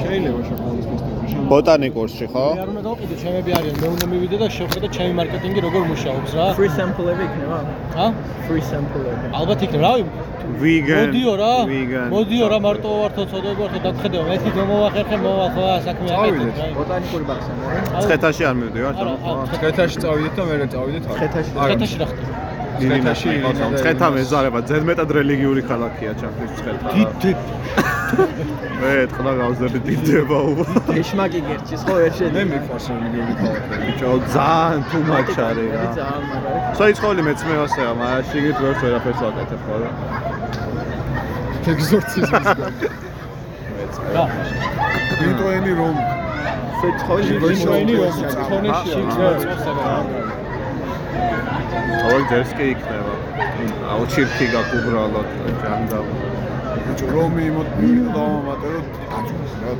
შეიძლება შოკოლადის ფესტივალი შენ ბოტანიკურსში ხო? მე არ უნდა გავყიდე, ჩემები არიან, მე უნდა მივიდე და შევხედე ჩემი მარკეტინგი როგორ მუშაობს რა. free sample-ები იქნება? ა? free sample-ები. ალბათ იქნება, რავი. ვიგან. მოდიო რა. მოდიო რა, მარტო ვართო ცოდები ვართო დაგხედეო. მეთქი მომახერხე მოვა ხო საქმე წავიდეთ. აკეთებ რა. ბოტანიკური ბაღსა რა? ცხეთაში არ მივდივართ? ხო? ცხეთაში წავიდეთ და მერე წავიდეთ არ. ცხეთაში. არა, ხეთაში რა ხდება? ცხეთაში ცხეთა მეზარება ზედმეტად რელიგიური ქალაქია ჩახლის ცხეთა. მე თქმა გავზრდი დიდება უბა. ეშმაკი გერჩის ხო მე შედი. მიყვარს რელიგიური ქალაქები. ბიჭო ძალიან much არის რა. ძალიან მაგარი. საიცხოლი მეც მე ასეა, მაგრამ შიგით ვერც ვერაფერს ვაკეთებ ხო რა. ეგზორციზმისგან. რა. ბიტოენი რომ სეცხოლი ვიშვენი რომ წავ- თონეში აა. გზა ყოველ ჯერს კი იქნება. აუ ჩირთი გაკუბრალოთ ჯანდა. ბიჭო რომ იმოთ დავამატერო აჭოს რა.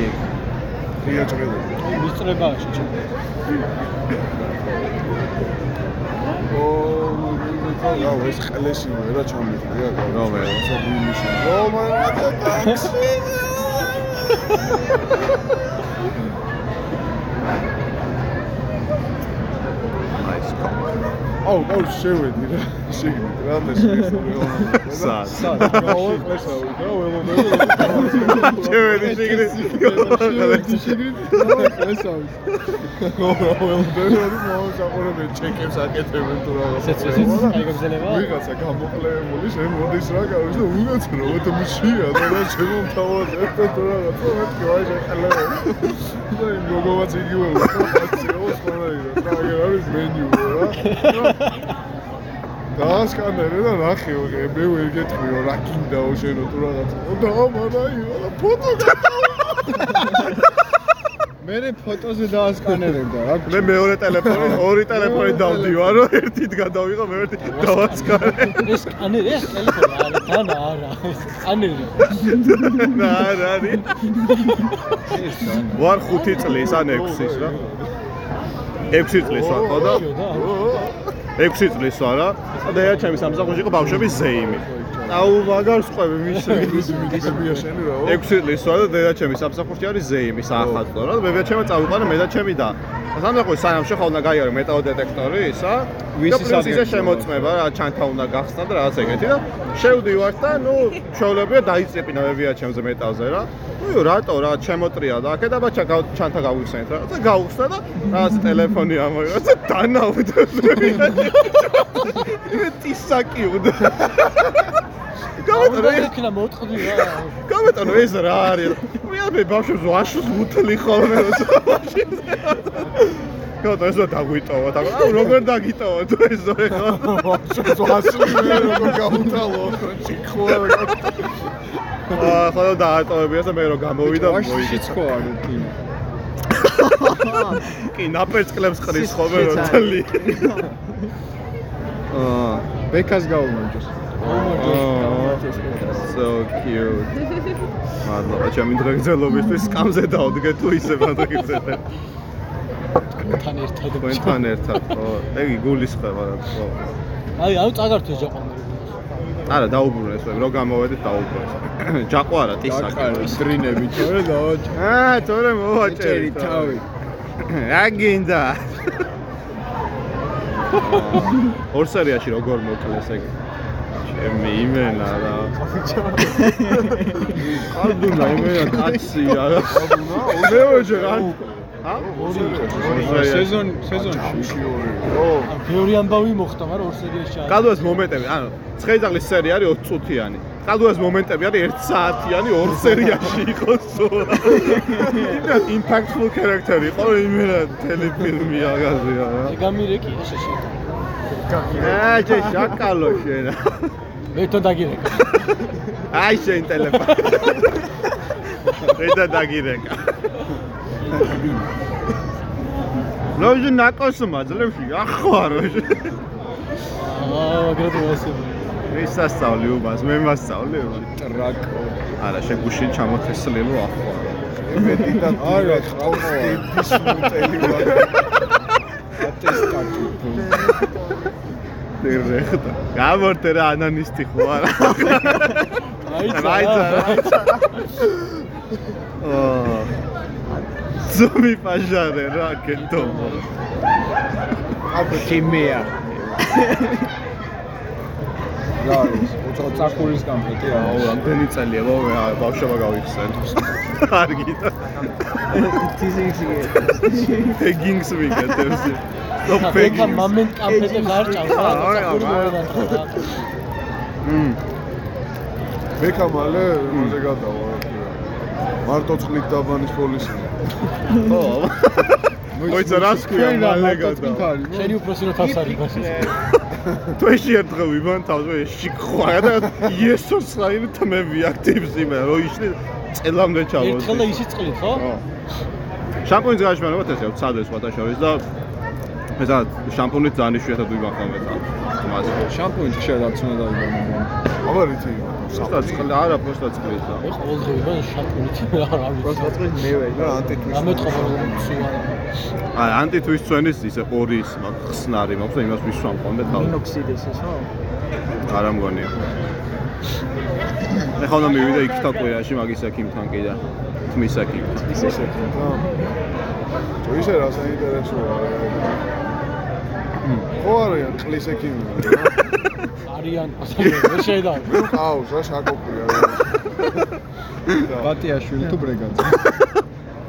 იქ ღია ჭრელა. მისწრებაა შეჭე. ო რა ეს ყლეში რა ჩამიგდია რა. რომე? საბუნიშა. ო მაგრამ ტაქსი. nice call. აუ, აუ შევედი რა. შეგივიდი რა და შეგივიდი. სად? სად? აუ, ყლესა რა ველოდები. შევედი შიგნით. შევედი შიგნით. აუ, ყლესა. აუ, ველოდები რა მოსაყურებელი ჩეკებს აკეთებენ თუ რაღაცა. ესეც ესეც კაი გაგზელება? ვიღაცა გამოყლებული შენ მოდის რა გავიშ და უგაც რა და მშია და რა შემომთავაზ ერთ თუ რაღაცა მეთქი ვაი შეყლება. და იმ გოგოვაც იგივე უკაცია სწორად რა აგერ არის მენიუ რა. დაასკანერე და ნახე ოღე მე ვერ გეტყვიო რა გინდაო შენო თუ რაღაცა. და ამარაიო და ფოტო მე ფოტოზე დაასკანერებდა რა. მე მეორე ტელეფონი, ორი ტელეფონი დავდივარ, რომ ერთით გადავიღო, მე ერთი დავასკარე. ეს სკანერი, ეს ტელეფონი არა, დანა არა. ეს სკანერი. რა რა არის? ვარ 5 წლის ან 6-ის რა. 6 წლის ვარ ხო და? 6 წლის ვარ რა. და ერთ ჩემი სამსახურში იყო ბავშვების ზეიმი. აუ მაგარ სყვები მისე. ის მიდიხებია შენი რა. 6 წლის ვარ და დედა ჩემი სამსახურში არის ზეიმი საახალწლო რა. მე ჩემი წავიყვანე მე და ჩემი და. სამსახურის სანამ შეხა უნდა გაიარო მეტალ დეტექტორი ისა. ვისი ვისი ისე შემოწმება რა ჩანთა უნდა გახსნა და რაღაც ეგეთი და შევდივარ და ნუ შეულებია დაიწეპინა ვებია ჩემზე მეტალზე რა. ნუ რატო რა ჩემოტრია და აქე და ბაჩა გაუ- ჩანთა გავიხსენეთ რა. და გაუხსნა და რაღაც ტელეფონი ამოიღო და დანავდა. მე უნდა. გამეტანე იქნა მოტყდი რა. გამეტანო ეს რა არის? მე აბე ბავშვებს ვაშოს უთლი ხოლმე რა. გატო ეს დაგვიტოვა და აუ როგორ დაგიტოვა თუ ეს ზოე ხო? ზვასული როგორ გაუტალო ჩიქოა აა ხოლმე დაატოვებია და მე რო გამოვიდა მოიგე. ხო არის კი კი ნაპერწკლებს ყრის ხოლმე რო თლი. აა ბეკას გაუმონჯოს so cute. მადლობა ჩემი დრეგზელობისთვის სკამზე დავდგე თუ ისე მადაგიწეთე. თან ერთად. თქვენთან ერთად ხო? ეგ გულისხმება რა თქო. აი, აუ წაგართო ჯაყონი. არა დაუბრუნეს მე რო გამოვედით დაუბრუნეს. ჯაყო არა ტისაკი. დრინები ჩორე დავაჭ აა თორე მოვაჭერი ჭერი თავი რა გინდა? ორ სერიაში როგორ მოკლეს ეგ? ჩემი იმენა რა. არდუნა იმენა კაცია რა. მე ვეჯერ არ ა? სეზონ სეზონში ო, მეორე ამბავი მოხდა, მაგრამ ორ სერიაში ჩაა. კადუას მომენტები, ანუ ცხეძაღლის სერია არის 20 წუთიანი. კადუას მომენტები არის 1 საათიანი ორ სერიაში იყოს სულ. იმენ impactful character იყო, იმენა ტელეფილმი აღაზია რა. გამირეკი შეშე. აა, შაკალო შენა. მე თვითონ დაგირეკა. აი შენ ტელეფონი. რედა დაგირეკა. ლოჟი ნაკოსმა ძლევში ახო აროშ. აა, მაგრამ მოსული. ის სასწავლი უბას, მე მასწავლე ტრაკო. არა, შეგუშინ ჩამოთესლილო ახლა. ემედიდან არა, ხავსტი ფისმუტელი ვარ. ატესტატი. Держехте. Говорте ра, на нисти хвала. Рајца, рајца. Со да. ми пажаре, ракен тоа. Ако ти мија. რა არის? უცხო წახურის გამფეტი რა. აუ რამდენი წელია მე ბავშვობა გავიხსენ არ გიდა თიზინგსი. პეგინგს ვიკეთებს ნო ეხლა პეგინგს მომენტ კამპეტე გარჭავს რა მოედანთან რა მმ ბექა მალე იმაზე გადავა მარტო წყლით დაბანის პოლისი. ხო მოიცა რას ქვია მალე გადა შენი უფროსი რო თავს არის ბასის თუ ეში ერთხელ ვიბან თავზე შიქხვა და იესოს ხაირი თმები აქტივს იმენ რო ისე წელამდე ჩავოდი. ერთხელ ისი წყლით ხო? შამპუნის გაშმარებათ ესე ვცადე სხვათა შორის და ესა შამპუნით ძალიან იშვიათად ვიბან ხოლმე თან მას შამპუინი ხშირად რაც უნდა დაიბანო. აბა რითი? პროსტა წყლი არა პროსტა წყლით და ეხლა ყოველდღიურად შამპუნით რა просто ვიცი წყლის მევე. რა ანტიტვისტ. გამეთყობა რომ ცუა აი ანტიტვის წვენის ისე ორი ის მაქვს ხსნარი მაქვს და იმას ვისვამ ხოლმე თავი მინოქსიდის ეს ხო? არა მგონია ეხლა უნდა მივიდე იქ თაკვეაში მაგის ექიმთან კი და თმის ექიმთან ისე თუ ისე რა საინტერესოა. ხო არიან ყლის ექიმი. არიან ვერ შეიძლება ყავს რა შაკოპია. ბატიაშვილი თუ ბრეგანძე.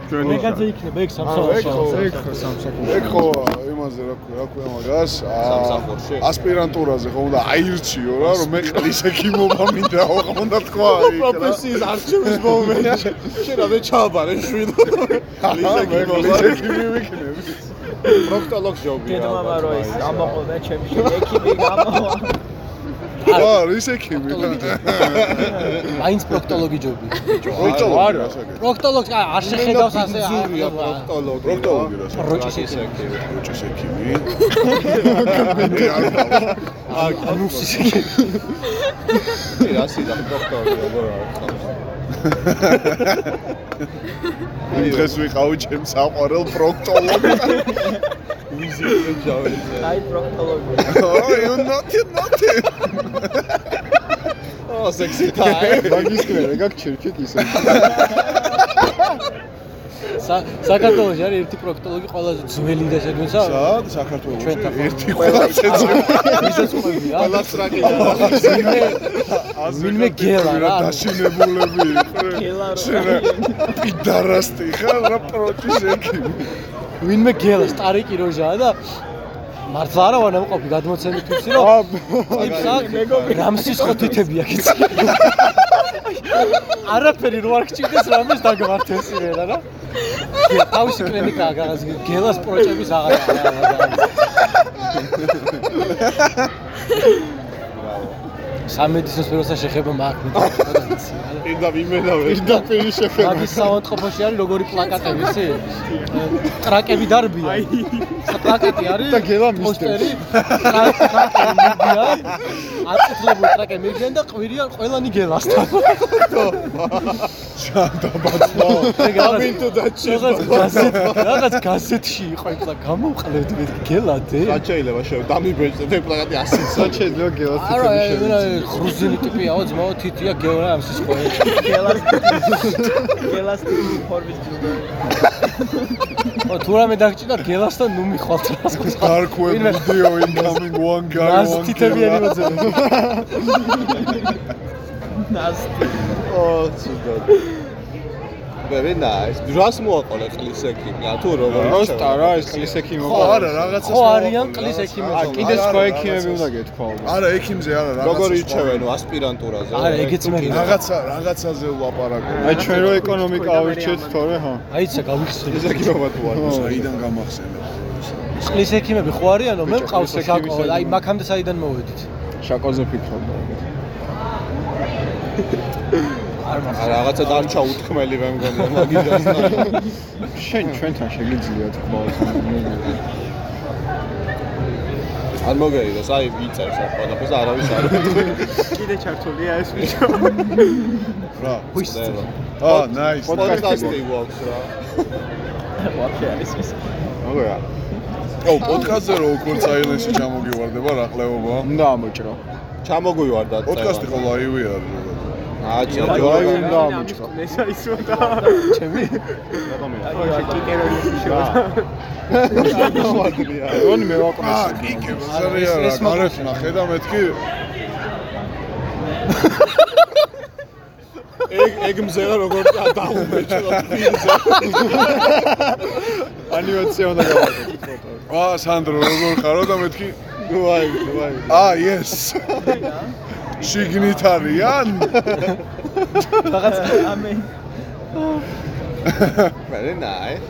ჩვენი მეგაძე იქნება ეგ აა, ეგ სამსახურში ხო. ეგ ხო სამსახური. ეგ ხო იმაზე რა ქვია, რა ქვია მაგას? აა, სამსახურში? ასპირანტურაზე ხო უნდა აირჩიო რა, რომ მე ყლის ექიმობა მინდა, ხო უნდა თქვა იქ რა. პროფესიის არჩევის მომენტში შეიძლება მე ჩააბარე შვიდ მე ყლის ექიმი ვიქნები. პროქტოლოგ ჯობია დედმამა რო ის ამოყოლდა ჩემი ექიმი გამოვა. აა, ის ექიმი. მაინც პროქტოლოგი ჯობი პროქტოლოგი არა. რა საკეთე? პროქტოლოგს აი, არ შეხედავს ასე ზურია პროქტოლოგი პროქტოლოგი რა საკეთე? როჭის ექიმი როჭის ექიმი. მე არ ვარ. ანუსის რასი და პროქტოლოგი როგორ არის დღეს ვიყავი ჩემ საყვარელ პროქტოლოგს. ვიზიტი ჯავეზე აი პროქტოლოგი. Oh, you not you not. ო სექსი ტაიმ მაგის კრე, გაგჩერჩეთ ისე. საქართველოში არის ერთი პროქტოლოგი ყველაზე ძველი და შეგნისა სად საქართველოს ჩვენთან ერთი ყველა შეძლო. ისაც ყვებია ყველა სტრაკი ვინმე გელა რა დაშინებულები იყვნენ. გელა რა. რა პიდარასტი ხარ რა პროჭის ექიმი. ვინმე გელა სტარიკი როჟაა და მართლა არა ვარ ნამყოფი გადმოცემით ვიცი რომ წიფსაკ რამსის ხოთითები აქ იცი არაფერი რო არ გჭირდეს რამეს დაგვართეს იმენა რა თავისი კლინიკაა გაღაზ გელას პროჭების აღარა სამედიცინო სფეროსთან შეხება მაქვს პირდა ვიმენავე პირდა პირი შეხება. მაგის საავადმყოფოში არის როგორი პლაკატები, ისი? ტრაკები დარბია. პლაკატი არის და გელა პოსტერი. ტრაკები მიდიან. აწითლებული ტრაკები მიდიან და ყვირიან ყველანი გელასთან. შანდაბაცო. Coming to that shit. რაღაც გაზეთში იყო ეხლა გამოვყლევთ მე გელადე. რა შეიძლება შევ დამიბეჭდეთ ეგ პლაკატი 100 რა შეიძლება გელას არა, მე ხრუზინი ტიპია, ძმაო თითია გელა ამ სისხლი. გელას გელას ტიპი ფორმის ჯილდო. ო თუ რამე დაგჭირდა გელასთან ნუ მიხვალთ რას გქვა. dark web video incoming one guy მას one თითები killer. არ იმოძებენ. ნასტი. ო ცუდად. Very nice დროს მოაყოლე ყლის ექიმი ა თუ როგორ როსტა რა ეს ყლის ხო ექიმობა არა რაღაცას ხო არიან ყლის ექიმები. არა, კიდე არა, სხვა ექიმები უნდა გეთქვა ალბათ არა ექიმზე არა რაღაცას როგორ მოვაყოლე. ირჩევენ ასპირანტურაზე? არა, ეგეც მე რაღაცა რაღაცაზე ვლაპარაკობ. აი ჩვენ რო ეკონომიკა ავირჩიეთ თორე ხო? აიცა გავიხსენე. ეს ექიმობა თუ არ საიდან გამახსენე წყლის ექიმები ხო არიანო? მე მყავს ყლის ექიმის აი მაგამდე საიდან მოვედით? შაკოზე ფიქრობდა. არა რაღაცა დამჩა უთქმელი მე მგონია მაგიდასთან შენ ჩვენთან შეგიძლია თქვა არ მოგერიდოს აი იწევს ახლა ყველაფერს არავის არ კიდე ჩართულია ეს ვიდეო. რა ვისწევ აა nice პოდკასტი გვაქვს რა. ვაფშე არის ეს. მოგერა ო პოდკასტზე რო უკვე საილენსი ჩამოგივარდება რა ყლევობა უნდა ამოჭრო. ჩამოგვივარ და პოდკასტი ხო ლაივი არის აჩა აი ჯოა უნდა ამოჭყა. ჩემი გონი მე ვაკონე. აა კიკე ბაზარია რა გარეთ ნახე და მეთქი ეგ ეგ მზელა როგორ დაუმეჭლა ანიმაცია უნდა გავაკეთო. აა სანდრო როგორ ხარო და მეთქი? ვაი ვაი აა yes. შიგნით არიან რაღაც ამე. Very nice.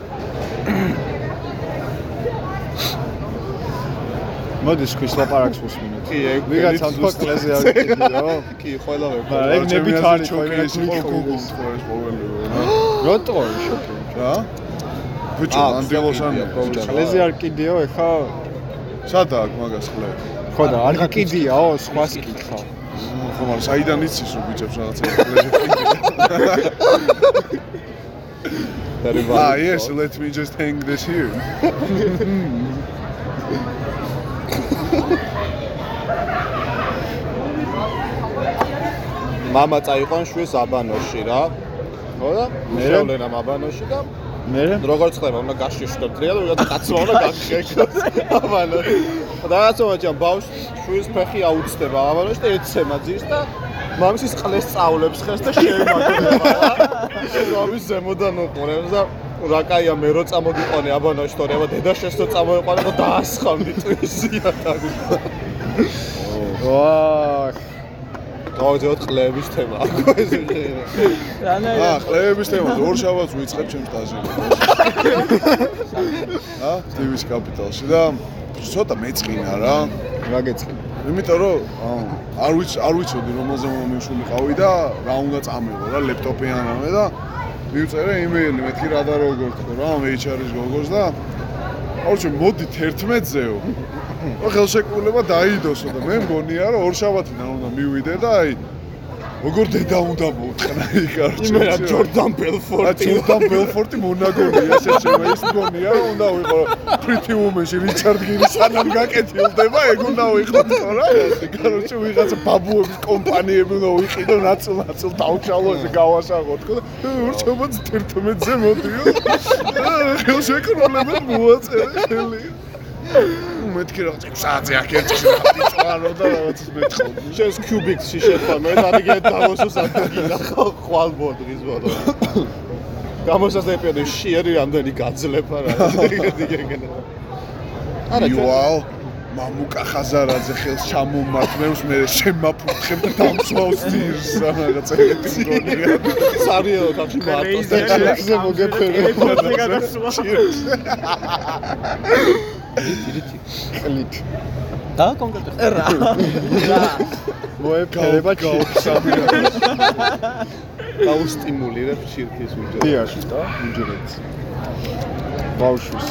მოდის ქვის ლაპარაკს უსმინოთ. კი ეგ ვიღაცა თქვა კლეზე არ გიყიდო. კი ყველა მაგრამ ვექო ეგ ნებით არის ხო ჩოკერის ეგ გუგლ გუგლ. თორეს ყოველი როტო შოკი. რა ბიჭო აა, მანდილოს ფსტაკიდია, ან პრობლემა. კლეზე არ კიდიო ეხა სადაა მაგას ხლე ხო და არ გიკიდიაო სხვას კითხა. ხო მაგრამ საიდან იცის რომ ბიჭებს რაღაცა ხლეზე კიდე very Ah, valid yes, thought. let me just hang this here. მამა წაიყვან შვეს აბანოში რა. ხო და მე? შევლენამ აბანოში და მე როგორც ხდება უნდა გაშიშტო დღეა და ვიღაცა კაცმა უნდა გაგშექოს აბანოში. და რაღაცა მაჭამ ბავშვ შვილს ფეხი აუწდება აბანოში და ეცემა ძირს და მამის ყლეს სწავლებს ხეს და შეემაგრება რა. ეს ამის ზემოდან უყურებს და რა კაია მე რო წამოდიყვანე აბანოში თორე აბა დედა შესო წამოიყვანე და დაასხამდი ტვისია და ვა გავაძოთ ყლების თემა ეს აა, ხლეების თემაზე ორ შაბათს ვიწყებ ჩემს სტაჟზე. აა, ტივის კაპიტალში და ცოტა მეწყინა რა. რა გეცხი. იმიტომ რომ არ ვიცი, არ ვიცოდი რომელზე მომიშვილი ყავი და რა უნდა წამეღო რა ლეპტოპი ანამე და მივწერე იმეილი მეთქი რა და როგორ თქო რა HR-ის გოგოს და აუჩი მოდი 11-ზეო. ხელშეკრულება დაიდოსო და მე მგონია რომ ორ შაბათიდან უნდა მივიდე და აი როგორ დედა უნდა მოუთხნა იქ კარჩე. იმენა ჯორდან ბელფორტი ჯორდან ბელფორტი მონაგონია შეშევა ის მგონია რომ უნდა ვიყო პრიტი უმენში რიჩარდ გირი სანამ გაკეთილდება ეგ უნდა ვიყო რა კაროჩე ვიღაცა ბაბუების კომპანიები უნდა ვიყიდო ნაცილ ნაცილ დავჩალო ესე გავასაღო თქო და ურჩობაც 11-ზე მოდიო. ხელშეკრულება მოაწერე ხელი მეთქი რაღაც 6 საათზე აკეთე რა და რაღაც მეთხოვ შენს კიუბიქსში შეხვამე და რიგე დავოსოს ადგილა ხვალ ბოდრის ბოდო. გამოსას ეპერიოდი შეერი რამდენი გაძლება რა. არა იუაო მამუკა ხაზარაძე ხელს ჩამომართ მე მე შემაფუთხებ და დამსვავს ძირს რაღაც ეგეთი მგონია სარიელო თავში მარტოს და ჭირზე მოგეფერება ყლით. და კონკრეტულად რა. მოეფერება გავხსამი დაუსტიმულირებ ჩირქის უჯრედს. ჭირში და უჯრედს. ბავშვის.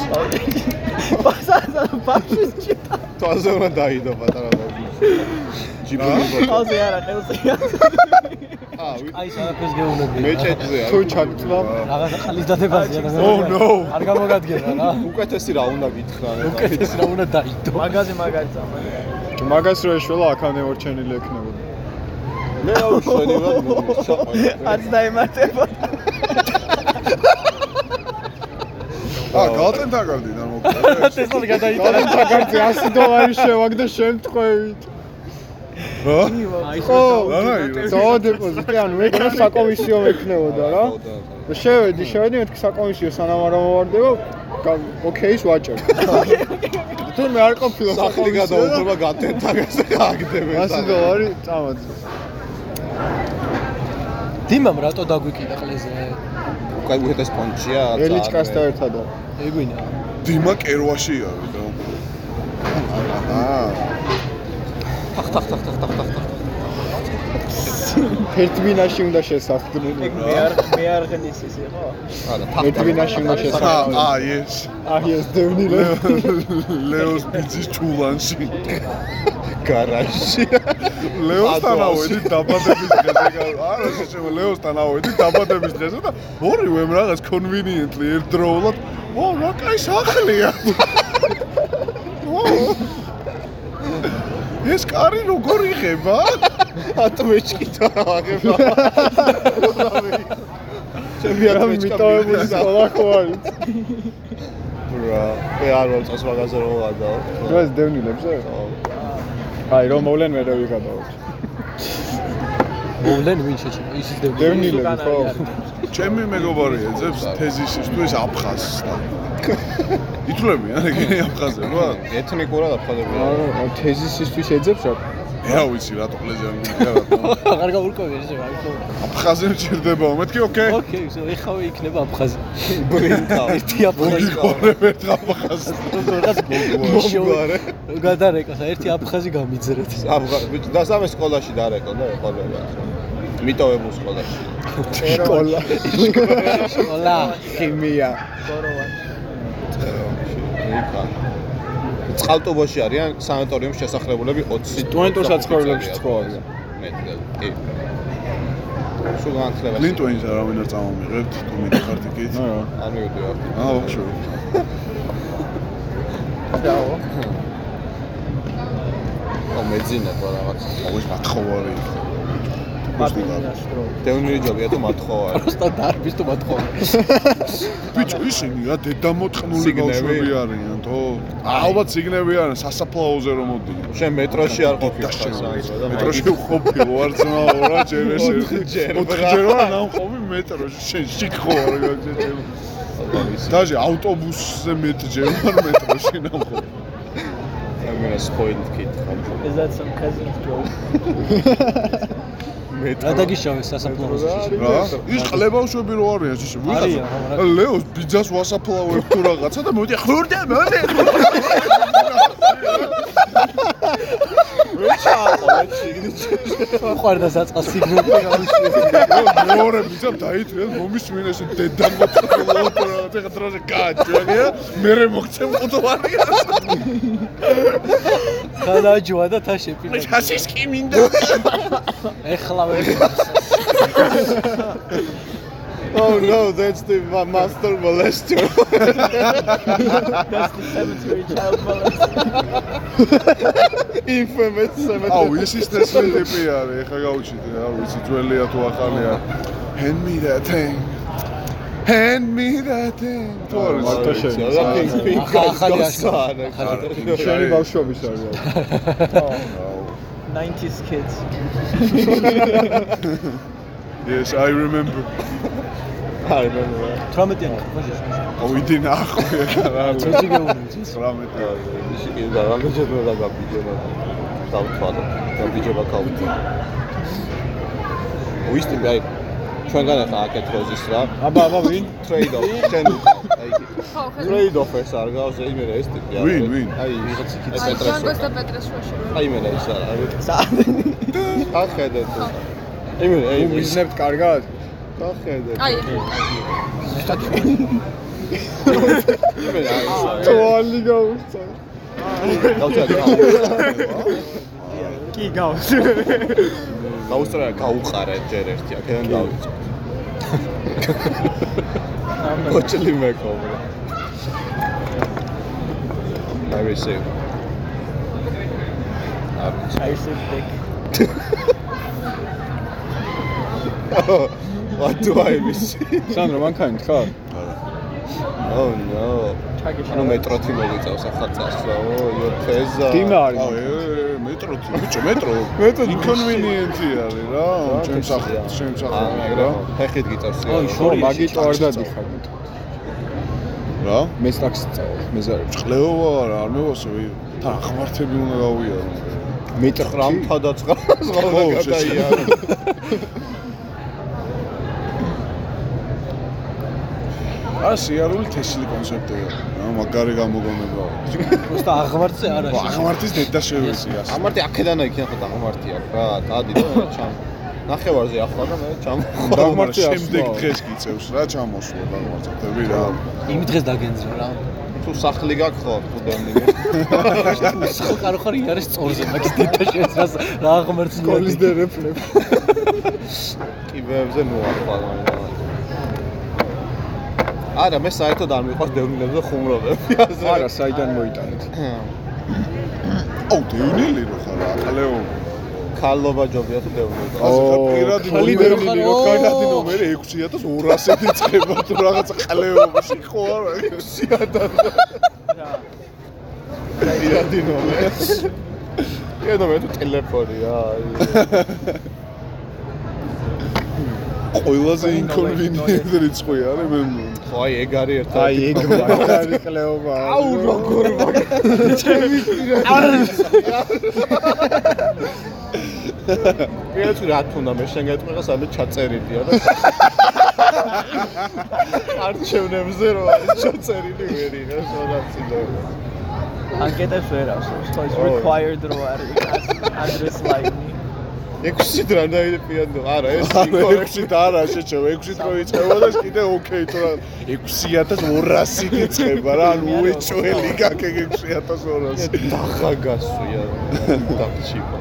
თვალზე უნდა დაიდო პატარა ბავშვი ჯიბული ბოდო ხალხი არა ხელზე აი სადაფერს გეუბნები. მეჭეჭზე. თუ ჩაგწვა რაღაცა ხალის დადებაზია და. Oh no. არ გამოგადგენა რა. უკეთესი რა უნდა გითხრა. უკეთესი რა უნდა დაიდო. მაგაზე მაგარი წამო. მაგას რო ეშველა აქამდე ორჩენილი ექნებოდა. მე რა უშველებად მომიჩა. არც დაემატებოდა. ა გალტენ დაგარდი და მოკლედ. ტესლად გადაიტანა. გალტენ დაგარდი 100 დოლარი შევაგდე შემთხვევით. რა აი ხო, რანაირად? ძაო დეპოზიტი, ანუ ეკნა საკომისიო მექნებოდა რა. და შევედი, შევედი მეთქი საკომისიო სანამ არ ამოვარდება, გა- ოკეის ვაჭერ. თურმე არ ყოფილა სახლი გადაუბრება გატენტაგაზე გააგდებენ 100 დოლარი წამოძე. დიმამ რატო დაგვიკიდა ყლეზე? უკაი უხეთეს პონჩია ელიჩკასთან ერთად. ეგვინა. დიმა კერვაში არის და აა თახ თახ თახ თახ თახ თახ ერთბინაში უნდა შესახდნენ. მე არ მე არ ღნის ისე ხო არა თახ ერთბინაში უნდა აა შესახდნენ. აა yes აი ეს დევნილე. ლეოს ბიძის ჩულანში. გარაჟში ლეოსთან ავედი დაბადების დღეზე არა შეშევა ლეოსთან ავედი დაბადების დღეზე და ორივე რაღაც კონვინიენტლი ერთდროულად ო რა კაი სახლია? ო ეს კარი როგორ იღება ატმეჭკით აღება. ჩემი რა ატმეჭკა მიტოვებული სკოლა ხო არის? რა, მე არ მომწონს მაგაზე რომ ვადაო. დღეს დევნილებზე? აი რომ მოვლენ მე რა ვიგადაოთ. მოვლენ ვინ ისიც დევ დევნილები ხო? ჩემი მეგობარი ეძებს თეზისისთვის აფხაზსთან. ითვლებიან ეგენი აფხაზები რა? ეთნიკურად აფხაზებია. არა, თეზისისთვის ეძებს რა? მე რა ვიცი რატო ყლეზე მიგია რატო. აღარ გაურკვევი ესე აი აფხაზი მჭირდებაო, მეთქი ოკეი. ოკეი ისე ეხავე იქნება აფხაზი ბრინდა. ერთი აფხაზი ერთ აფხაზს. რაღაც მოგვარე გადარეკოს ერთი აფხაზი გამიძრეთ აფხაზ, ბიჭი, და სამე სკოლაში დარეკო და ეყოლება. მიტოვებულ სკოლაში. სკოლა. სკოლა ქიმია. იქა. წყალტუბოში არიან სანატორიუმის შესახლებულები 20 სტუდენტურ საცხოვრებლებში ცხოვრობენ. მეტი. კი. სულ განათლება. ლინტვეინს არავინ არ წამომიღებთ, თუ მითხართ იქით. არა. არ მივიდივარ. აა, ვახშო. ო მეძინება რაღაც. ოღონდ მათხოვარი. დევნილი ჯობია თუ მათხოვარი. პროსტა დარბის თუ მოთხოვა ბიჭო, ისინი რა დედამოწყნული სიგნები? ბავშვები არიან, თო? ალბათ სიგნები არიან სასაფლაოზე რომ მოდიან. შენ მეტროში არ ყოფილი მეტროში ყოფილი ვარ ძმაო რა ჯერ ეს ოთხჯერ, ოთხჯერ ვარ ნამყოფი მეტროში შენ შიქ ხო არ გაჭირ დაჟე ავტობუსზე მეტჯერ ვარ მეტროში ნამყოფი მე სპოილდ კით ხარ. Is that some cousin's joke? რა დაგიშავე სასაფლაოზე რა? ის ყლებავშვები რო არიან არიან, ხო, რა. ლეოს ბიძას ვასაფლავებ თუ რაღაცა და მოდი ხურდა მოდი ყვარდა საწყა სიგნალი. გამიშლე მეორე ბიძამ დაითრიალ მომისმინე შე დედამოწყნულო თუ რაღაცა ხა დროზე გააჭვია მე მოგცემ ყუთვარია ხალაჯვა და თა შეპირდა ჩასის კი მინდა. ეხლა ვერ Oh no, that's the ma- master molester. That's the cemetery child molester. Infamous cemetery. აუ ის ის ტესლი ტიპი არის ეხა გაუჩით არ ვიცი ძველია თუ ახალია hand me that thing hand me that thing თუ არის მარტო შენ. ახალი ახალი შენი ბავშვობის არის. 90s kids. yes i remember არ remember. 18-იანი ხარ აუ იდი ნახო ეხა რა წოჭი გეუბნები 19 ისე კი და რამდენჯერმე და გაბიჯება. დავთვალო. გაბიჯება კაუტი. უისტი აი ჩვენგან ახლა აკეთ როზის რა. აბა აბა ვინ? trade off შენ უკავ. აი trade off ეს არ გავს იმე ეს ტიპი არის. ვინ, ვინ? აი ვიღაც იქით აი ჯანგოს და პეტრეს შუაში რო აი მე ის არა. ახედეთ. იმე აი უ მიზნებთ კარგად? ახედეთ. აი იმე აი თვალი გაუსწა. კი გავს. გაუსწრა გაუყარე ჯერ ერთი აქედან დავიწყო. ოჩლი მეკობრა. I receive. I said dick. What do I receive? სანდრო მანქანით ხარ? Oh no. Ანუ მეტროთი მოგიწევს ახლა წასვლა. ო, იო ფეზა. დიმა აუ არის. ე მეტრო ბიჭო მეტრო მეტრო inconvenient-ი არის რა ჩემ სახლ ჩემ სახლ რა ფეხით გიწევს. ოი, ხო, შორია, მაგიტო არ დადიხარ. რა მე ტაქსი წავალ, მე ზარ. ყლეობა არა არ მევასო თან ხმართები უნდა გავიარო რამთა და წყალს ხო, ხოლმე არა სიარული თესლი კონცეპტია რა მაგარი გამოგონება просто აღმართზე არა ხო აღმართის დედა შევეცი ასე ამარტი აქედან იქიდან ხო დაღმართი აქ რა დადი და მე ჩამ ნახევარზე ახლა და მე ჩამ დაღმართი შემდეგ დღეს გიწევს რა ჩამოსვლა დაღმართები რა იმ დღეს დაგენძრა რა თუ სახლი გაქვს ხო თუ დევნილი ხო კარო ხარ იარეს წორზე მაგის დედა შეცრას რა აღმართს სკოლის დერეფლებ. კიბეებზე ნუ ახლა არა მე საერთოდ არ მიყვარს დევნილებზე ხუმრობები ასე არა, საიდან მოიტანეთ? აუ დევნილი რო ხარ ახალეო. ქალობა ჯობია თუ ასე ხარ პირადი ქალიბერო ნომერი ხარ, რო ო. კარგადი ნომერი 6200 იწყება თუ რაღაც ყლეობაში ხო არა? 6000 პირადი ნომერი კენო მე თუ ტელეფონია ყველაზე ინკონვინიენტ რიცხვი არის მე ხო აი ეგ არის ერთად აი ეგ მაგარი ყლეობა აუ როგორ პირადი რა თქმა მე შენ გეტყვი სამე ჩაწერილია და არჩევნებზე რო არის ჩაწერილი ვერი რა შორაცილო ანკეტებს ვერ ავსებს ხო ის required რო არის address line ექვსი დრა დაიდეპიანო არა ეს ინკორექტი 6-ით არა შეჩევ 6-ით რო იწყება და კიდე ოკეი თუ რა 6200 იწყება რა ანუ უეჭველი გაკე 6200 დახა გასვია დახჩიპა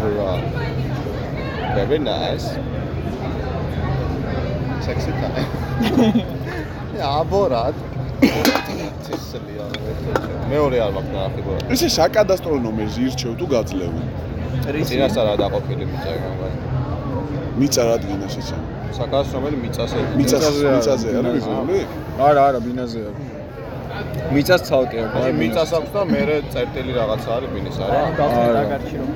რა very nice. Sexy time. Ja ცისლია მეორე არ მაქვს ნახიბორად ესე საკადასტრო ნომერს ირჩევ თუ გაძლევ წინასწარ დაყოფილი მიწა მაგრამ მიწა რადგან ესეც საკას რომელი მიწასე მიწაზე არა, მიწაზე არის მიწაზე. მიზული არა არა ბინაზე არის. მიწას ცალკე აქვს. აი მიწას აქვს და მე წერტილი რაღაცა არის ბინის არა რა გავხდი არა. დაგარჩი რომ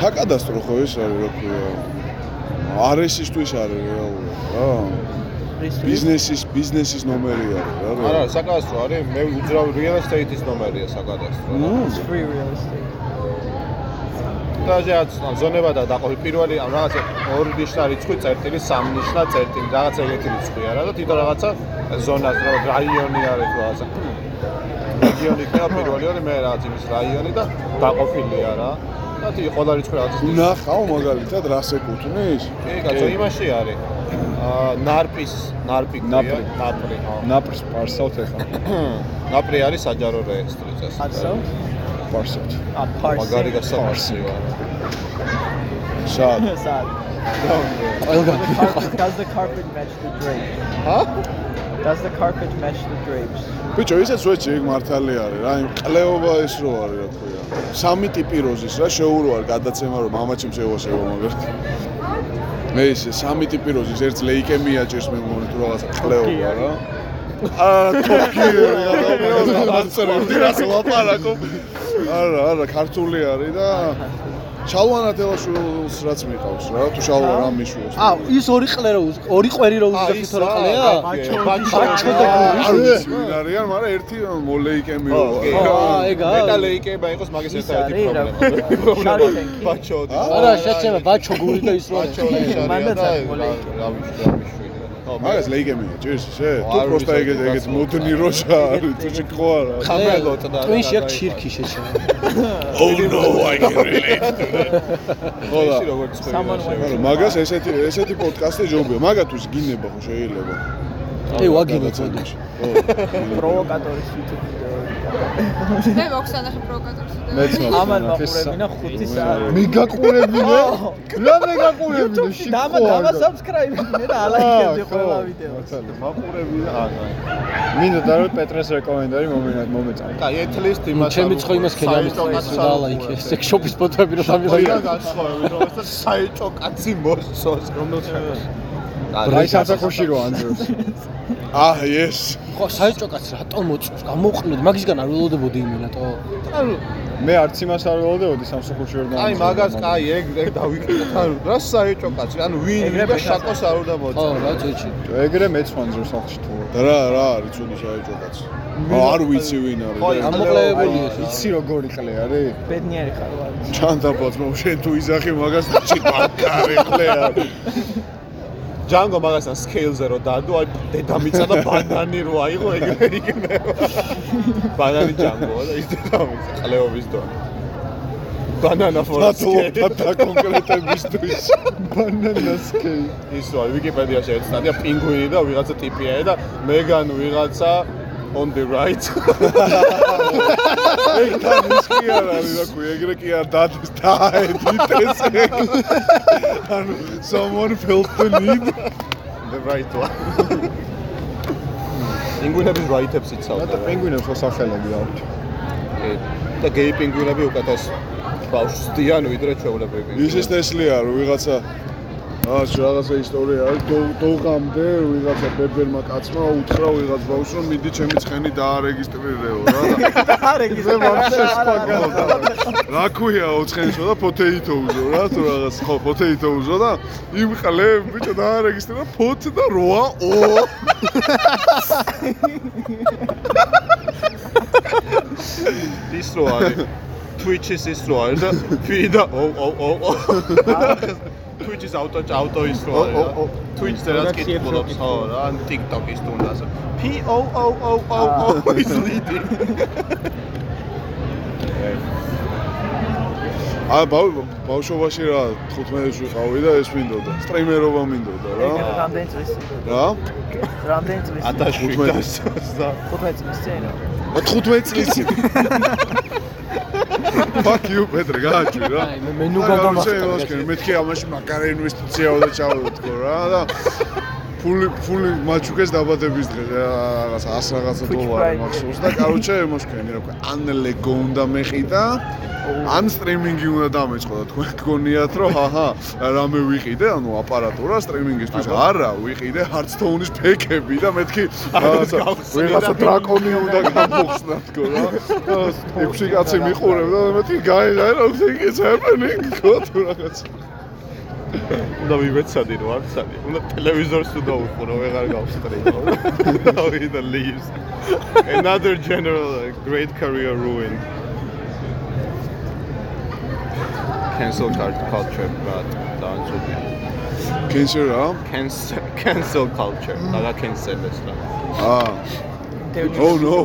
საკადასტრო ხო ეს არის რა ქვია. არესისთვის არის რეალურად რა ბიზნესის ბიზნესის ნომერი არის რა არა საკადასტრო არის. მე უძრავ real estate-ის ნომერია საკადასტრო. რა. free real estate. და ზეაც ზონება და დაყოფი. პირველი ამ რაღაცა ორი ნიშნა რიცხვი წერტილი სამი ნიშნა წერტილი. რაღაცა ეგეთი რიცხვი არა? და თვითონ რაღაცა ზონას რა რაიონი არის თუ რაღაცა. რეგიონი იქნება პირველი ორი მე რაღაც იმის რაიონი და დაყოფილია რა. და თი ყველა რიცხვი რაღაცა ნახავ მაგალითად რას ეკუთვნის კი კაცო იმაში არის ნარპის ნარპი ნაპრი. ნაპრი ხო ნაპრს პარსავთ ახლა ნაპრი არის საჯარო რეესტრი წესი also პარსავთ a parse მაგარი გასაფარსი ვარ სად sad. ყველგან. Does the carpet match the drapes? ჰა does the carpet match the drapes? ბიჭო ისეც ვეჭი ეგ მართალი არის რა იმ ყლეობა ეს რო არის რა ქვია. სამი ტიპი როზის რა შეურო არ გადაცემა რომ მამაჩემ შევასება მაგალითად მე ისე სამი ტიპი როზის ერთ ლეიკემია ჭირს მე მგონი თუ რაღაცა ყლეობა რა აა თოქი რა რაღაცა რას ლაპარაკო არა არა ქართული არის და შალვანა თელაშვილს რაც მიყავს რა თუ შალვა რა მიშულს ა ის ორი ყლე რო ორი ყვერი რო თორე რა, ყლეა ბაჩო, ბაჩო და არ გური ვიცი ვინ არიან მაგრამ ერთი მოლეიკემიო ოკეი. ხო, ეგა. მეტალეიკება იყოს მაგის ის ერთადერთი პრობლემა. ბაჩოდი. არა შეჩება ბაჩო გური და ის რო ბაჩო მანდაც მოლეიკება. რა ვიცი ხო, მაგას ლეიკემია ჭირს შე თუ პროსტა ეგეთ ეგეთ მოდნი არის თუ შეკო არა ხამელოთ და ტვინში აქვს ჩირქი შეჩება Oh no I can relate went არა მაგას ესეთი ესეთი პოდკასტი ჯობია მაგათთვის გინება ხო შეიძლება ე ვაგინო ცოტა პროვოკატორის YouTube ვიდეო მე მაქვს ანახე პროვოკატორს მაქვს ამან მაყურებინა 5 საათი. მე გაკურებინე რა მე გაკურებინე YouTube-ში დამა დამა subscribe-ინე და ალაიქებდი ყველა ვიდეოს. მაყურები და არა. მინდა და რომ პეტრეს რეკომენდარი მომეწავ კაი, ეთლისტ იმას ჩემი ცხო იმას ქეჯამის ეს და ალაიქე სექშოპის ფოტოები რო ხო, დამიღე გასხოვები რომ ეს საიტო კაცი მოსწოს, რომელსაც აი სამსახურში რო ანძრევს. აჰ ეს ხო საერთო კაც რატომ მოწევს გამოყნოდი მაგისგან არ ველოდებოდი იმენატო მე არც იმას არ ველოდებოდი სამსახურში რო აი მაგას კაი ეგ ეგ დავიკეთე თან რა საერთო კაცი ანუ ვინ ეგრე და შაკოს არ უნდა ხო მოწოს რა ძეჭი ეგრე მეც ვანძრევს სახში თუ რა რა არის ცუდი საერთო კაცი არ ვიცი ვინ ხო, არის გამოყლებული ეს იცი როგორი ყლე არის ბედნიერი ხარ ვარ. ჩანდაბაც მო შენ თუ იზახი მაგას ჩი ბანკარი ყლე არის ჯანგო მაგასთან სკეილზე რო დადო აი დედამიწა და ბანანი რო აიღო ეგრე იქნება. ბანანი ჯანგო და ის დედამიწა ყლეობის დონე. ბანანა ბატო ფორსკე და კონკრეტებისთვის ბანანასკეი ის რა ვიკიპედიაში ერთ სტატია პინგვინი და ვიღაცა ტიპია და მეგან ვიღაცა on the right ეგ თან ის კი არ არის რა ქვია ეგრე კი არ დადის დაედიტეს ეგ ანუ someone felt the need the right one პინგვინების ვაითებს იცავდა. და პინგვინებს ხო სახელები აქვთ. კი. და გეი პინგვინები უკეთეს ბავშვს დიან ვიდრე ჩვეულებრივი. ისიც ტესლია რომ ვიღაცა აა რაღაცა ისტორია არის. დო- დოღამდე ვიღაცა ბებერმა კაცმა უთხრა ვიღაც ბავშვს რომ მიდი ჩემი ცხენი დაარეგისტრირეო რა. და მე ვაფშე სხვა გადა. რა ქვია ოცხენშო და ფოთეითო უზო რა თუ რაღაც ხო ფოთეითო უზო და იმ ყლე ბიჭო დაარეგისტრირა ფოთ და როა ო. ის რო არის. Twitch-ის ის რო არის და ფი და ო ო ო ო Twitch-ის ავტო ავტო ის რო არის რა. Twitch-ზე რაც კითხულობს ხო რა ან TikTok-ის თუნდაც P O O O O O is leading. ა ბავ- ბავშვობაში რა 15-ში ვიყავი და ეს მინდოდა. სტრიმერობა მინდოდა რა. რამდენი წლის? რა? რამდენი წლის? 1700 15 წლის. წინ. 15 წლის Fuck you, Petre, გააჩვი რა. აი, მე მენუ გადავახტა. მეთქი ამაში მაგარი ინვესტიციაო და ჩავდო თქო რა და ფული ფული მაჩუკეს დაბადების დღე. რაღაც 100 რაღაცა დოლარი მაქსიმუმს და კაროჩე მოსკენი რა ქვია ან ლეგო უნდა მეყიდა ან სტრიმინგი უნდა დამეწყო. და თქვენ გგონიათ რომ ჰაჰა რამე ვიყიდე ანუ აპარატურა სტრიმინგისთვის. არა ვიყიდე Hearthstone-ის ფეკები და მეთქი რაღაცა ვიღაცა დრაკონი უნდა გამოხსნა თქო რა ექვსი კაცი მიყურებდა და მეთქი გაიღე რა things happening. თქო თუ რაღაც უნდა ვივეცადი რო არ ცადი უნდა ტელევიზორს თუ დაუყურო ვეღარ გავსტრიმო now he the leaves. Another general uh, great career ruined. Cancel card culture but დაანწუდი კენსე რა? Cancel cancel culture. და cancel-ეს რა. აა oh no.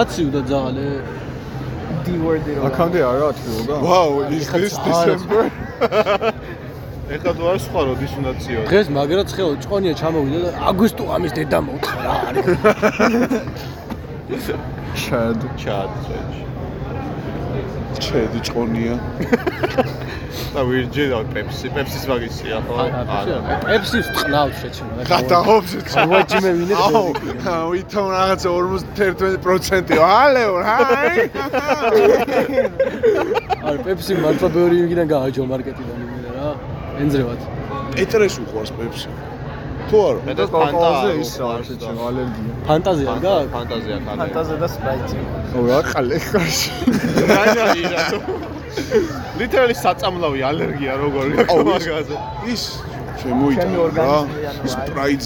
აცივდა ძალე. D-word-ი რო. აქამდე არა თქიოდა? wow is this december ეხლა თუ არ სხვა როდის უნდა ციო დღეს მაგრად ხელ ჭყონია ჩამოვიდა და აგვისტო ამის დედა მოთხა რა არის. ჩად. ჩად. წეჩ ჩედი ჭყონია. და ვირჯი და პეპსი პეპსის მაგისია ხო? პეპსის წყნავს შეჩემ. გადაობს ვაჯიმე ვინე აუ ვითომ რაღაცა 51% ალეო ჰაი არა პეპსი მართლა ბევრი იმიდან გააჯო მარკეტიდან იმენა რა. ენძრევად. პეტრეს უყვარს პეპსი თუ არა მე და კოკოზე ის არის შეჩემ ალერგია. ფანტაზია გაქვს? ფანტაზია ხალე ფანტაზია და სპრაიტი. ო რა ყალე ხარში. ლიტერალი საწამლავი ალერგია როგორ გაქვს მაგაზე ის შემოიტანა რა ის აი. პრაიდ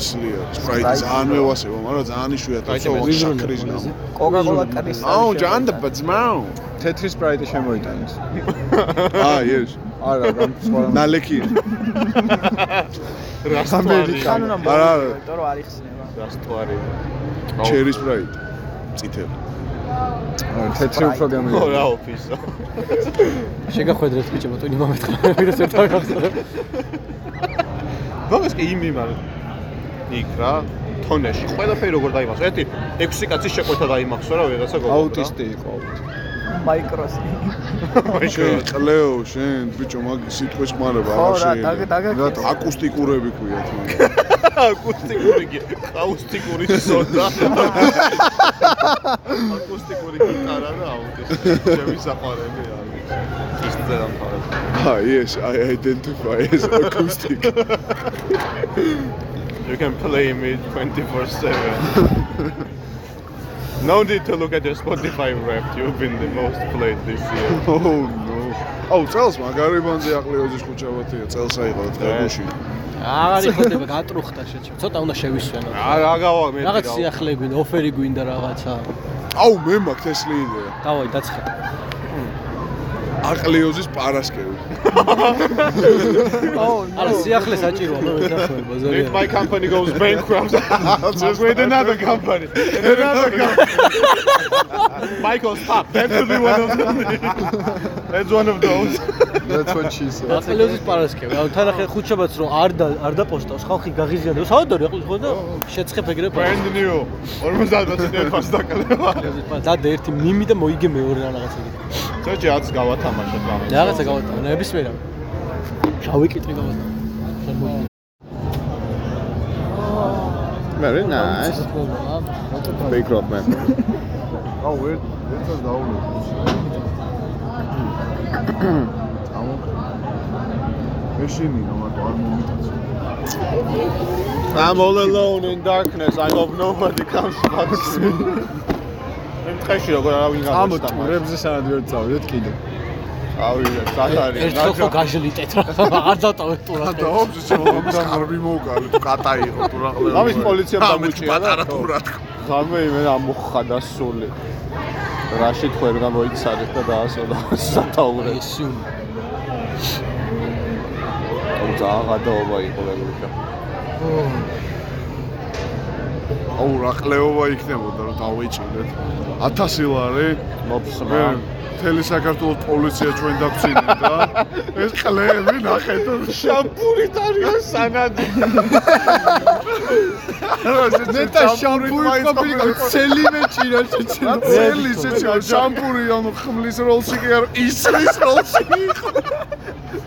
სლია სპრაიტი ძალიან მევასება მაგრამ ძალიან მე შაქრის გამო კოკაკოლა კრის. აუ ჯანდა ბძმაო თეთრი სპრაიტი შემოიტანეს. აა yes არა, რა სხვა რამ. ნალექია რასტვარი კანონა არა, არა. იმიტომ რომ არ იხსნება. რასტვარი ჩერი სპრაიტი წითელი თეთრი უფრო ო გამიგო. რა ოფისო შეგახვედრეთ ბიჭო ტონი მომეთქვა. ვიდრე ერთად გავხსნა. მაგას კი იმი მაგრამ იქ რა თონეში. ყველაფერი როგორ დაიმახსო ერთი ექვსი კაცის შეყვეთა დაიმახსო რა ვიღაცა გოგო აუტისტი იყო მაიკროსი. შენ ყლეო შენ ბიჭო მაგ სიტყვის ხმარება ხო, არ რა, შეიძლება? დაგ- დაგაკეთე. რა აკუსტიკურები ქვიათ მაგ აკუსტიკური კი აუსტიკური სოდა აკუსტიკური გიტარა და აუტისტი. ჩემი საყვარელი არის ის წერამთავრები Ah, yes, I identify as acoustic. You can play me 24/7. No need to look at your Spotify Wrapped. You've been the most played this year. oh no. აუ, წელს მაგარი ბანზე აყლიოზის ხუჩაბათია, წელს აიღო დღეებში. აღარ იხდება გატრუხტა შეჩემ. ცოტა უნდა შევისვენო. რა რა გავა მე რაღაც სიახლე გვინდა, ოფერი გვინდა რაღაცა. აუ, მე მაქვს თესლი იდეა. დავაი დაცხე. აყლიოზის პარასკევი. არა, სიახლე საჭიროა მე ვეთახმება If ზოგადად. my company goes bankrupt, I'll with another company. Another company. Michael, stop. That could be one of them. That's one of those. That's what she said. აკელოზის პარასკევი. ანუ თან ახლა ხუთშაბათს რომ არ და არ დაპოსტავს, ხალხი გაღიზიანდება. საერთოდ რა ხო და შეცხებ ეგრე Brand new. 50 წელი ფას დაკლება. და ერთი მიმი და მოიგე მეორე რაღაცა. ცოტა აც გავათამაშოთ რამე. რაღაცა გავატანა, ნებისმიერა. შავი კიტრი გავატანა. Very nice. Big rock man. აუ ერთ ერთსაც დაულე ეშინი რომ მარტო არ მომიტაცო I'm all alone in darkness. I hope nobody comes back soon. მე მტყეში როგორ არავინ ამ გამოჩნდა. ტურებზე სანად ვერ წავიდეთ კიდე. ავიღე, სათარი. ერთხელ ხო გაჟლიტეთ რა არ დატოვეთ ტურას დაობს ეს მომდა არ მიმოუკალე თუ კატა იყო თუ რა ყველა ამის პოლიციამ დამუჭია და პატარა ტურა თქო გამე მე ამოხადა სული. რაშით ხო ერგან მოიცადეთ და დაასოლა სათაურე. ისიუნ თუმცა აღადაობა იყო ეგრე. აუ რა ყლეობა იქნებოდა რომ დავეჭირდეთ 1000 ლარი მოფსმა. მთელი საქართველოს პოლიცია ჩვენ დაგწინე და ეს ყლეები ნახეთ შამპურით არის სანადი. ნეტა შამპური ყოფილი ცელი მეჭირა შეჭირა. წელი შეჭა შამპური ანუ ხმლის როლში კი არ ისრის როლში იყო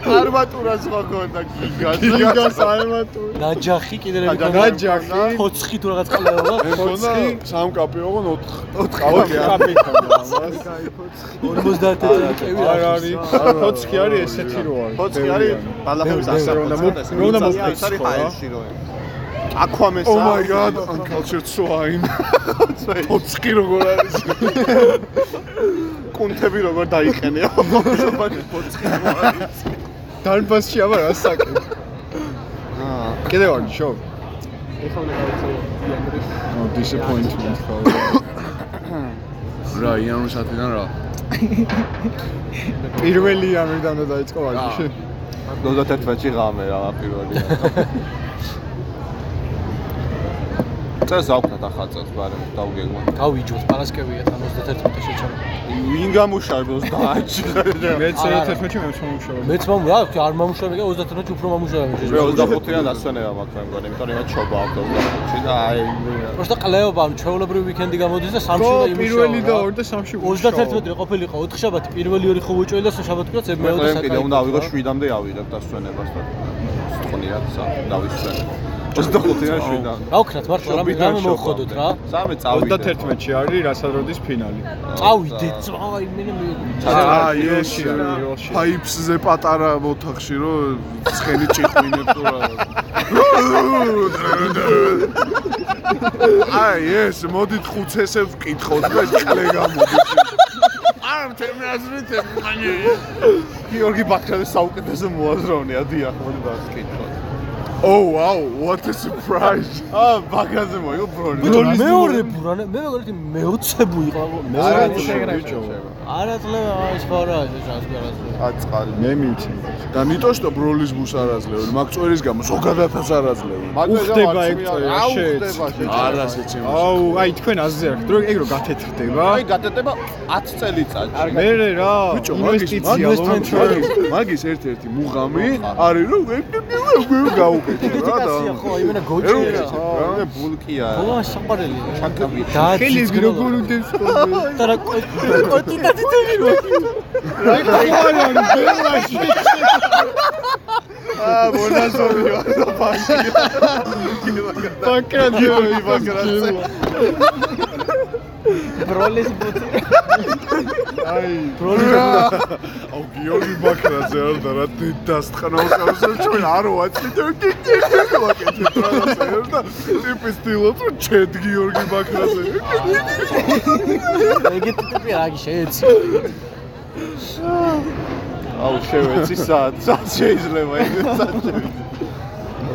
არმატურა სხვა ქონდა გიგას. გიგას არმატური. ნაჯახი კიდე რა ნაჯახი. ფოცხი თუ რაღაც ყლეობა მე მქონდა სამკაპი ოღონ 4 ოქი კაპიტანია. 50 წელი არ არის. ფოცხი არის ესეთი რო არის. ფოცხი არის ბალახების მე- მე- უნდა მო- მე უნდა მოვფოცხო ეს არის რა. ჰაერში რო. აკვამეს. Oh my god, uncultured swine. ფოცხი როგორ არის? კუნთები როგორ დაიყენე. ფოცხი რო არის. დარბაზში აბა რა საკეთე. აა კიდევ არ შო. Oh, disappointment ხო. რა, იანუსათიდან რა? პირველი ამიდან და დაიწყო ვაგიში. 31-ში ღამე რა პირველია. წეს აქვთ ახალ წელს ბარემ დავგეგმა. გავიჯოთ პარასკევია თან 31-ში შეჩამა ვინ გამუშავებს 30-ში? მეც 11-ში მე შემოშავე. მეც მომ რა არ მომუშავე და 31-ში უფრო მომუშავე მე 25-იან დასვენება მაქვს მე მგონი, იმიტომ რომ იმათ ჩობა აქვს 25-ში და აი просто ყლეობა ჩვეულებრივი ვიკენდი გამოდის და სამში გო და იმუშავა პირველი და ორი და სამში 31 რო ყოფილიყო 4 შაბათი პირველი ორი ხო უჭველი და შაბათი კაც მე მეორე ყლემ კიდე უნდა ავიღო 7-მდე ავიდებ დასვენებას და სტყნიათ სა დავისვენე. 25-იან 7-დან. რა ვქნათ მართლა რამე რამე მოხოდოთ რა სამე წავიდე. 31-ში არის რასადროდის ფინალი. წავიდეთ წაი მე მე როლში არის, როლში. ფაიფსზე პატარა ოთახში რო ცხენი ჭიყვინებ თუ რაღაც. აი, ეს მოდით ხუცესებს ვკითხოთ და ეს ყლე გამოდის. არ თემი აზრით მანი. გიორგი ბაქრაძე საუკეთესო მოაზროვნეა დიახ მოდი დავსკითხოთ. Oh wow, what a surprise. აა ბაქრაძე მოიგო ბროლი. მეორე ბურანე მე მეგონი მეოცე ბუ იყო არა მეორე ბიჭო. არა წლება ის ხარაა ტრანსპორტზე. აწყალი. მე მიჩნდა. და მიტოშტობ როლის ბუს არ აძლევენ, მაგ წვერის გამო ზოგადადაც არ აძლევენ. უხდება ეგ წვერა შეეც. არა შეცემა. აუ, აი თქვენ აზზე არხთ, რომ ეგ რო გათეთრდება. აი გათეთრდება 10 წელიწადში. მე რა, ბიჭო, ინვესტიცია მაგის ერთ-ერთი მუღამი არის რომ გაუკეთე რა და ხო, იმენა გოჭია. მე ბულკია. ხო, საყვარელია. ჩაკები. ხელის როგორ უდევს ხოლმე. და რა კოტი და თითები რო რა ხარ არის ბელაში. აა მონაზორიო და ბანკი. ბაკრაძე ბაკრაძე. ბროლის ბუთი აი, აუ გიორგი ბაქრაძე არ და რა დასტყნავს ახლა ჩვენ არ ვაწვით ვაკეთებ რაღაცა და ტიპი სტილობ რომ ჩედ გიორგი ბაქრაძე. ეგეთი ტიპი აგი შეეცი. აუ შევეცი სად სად შეიძლება ეგ სად შეიძლება.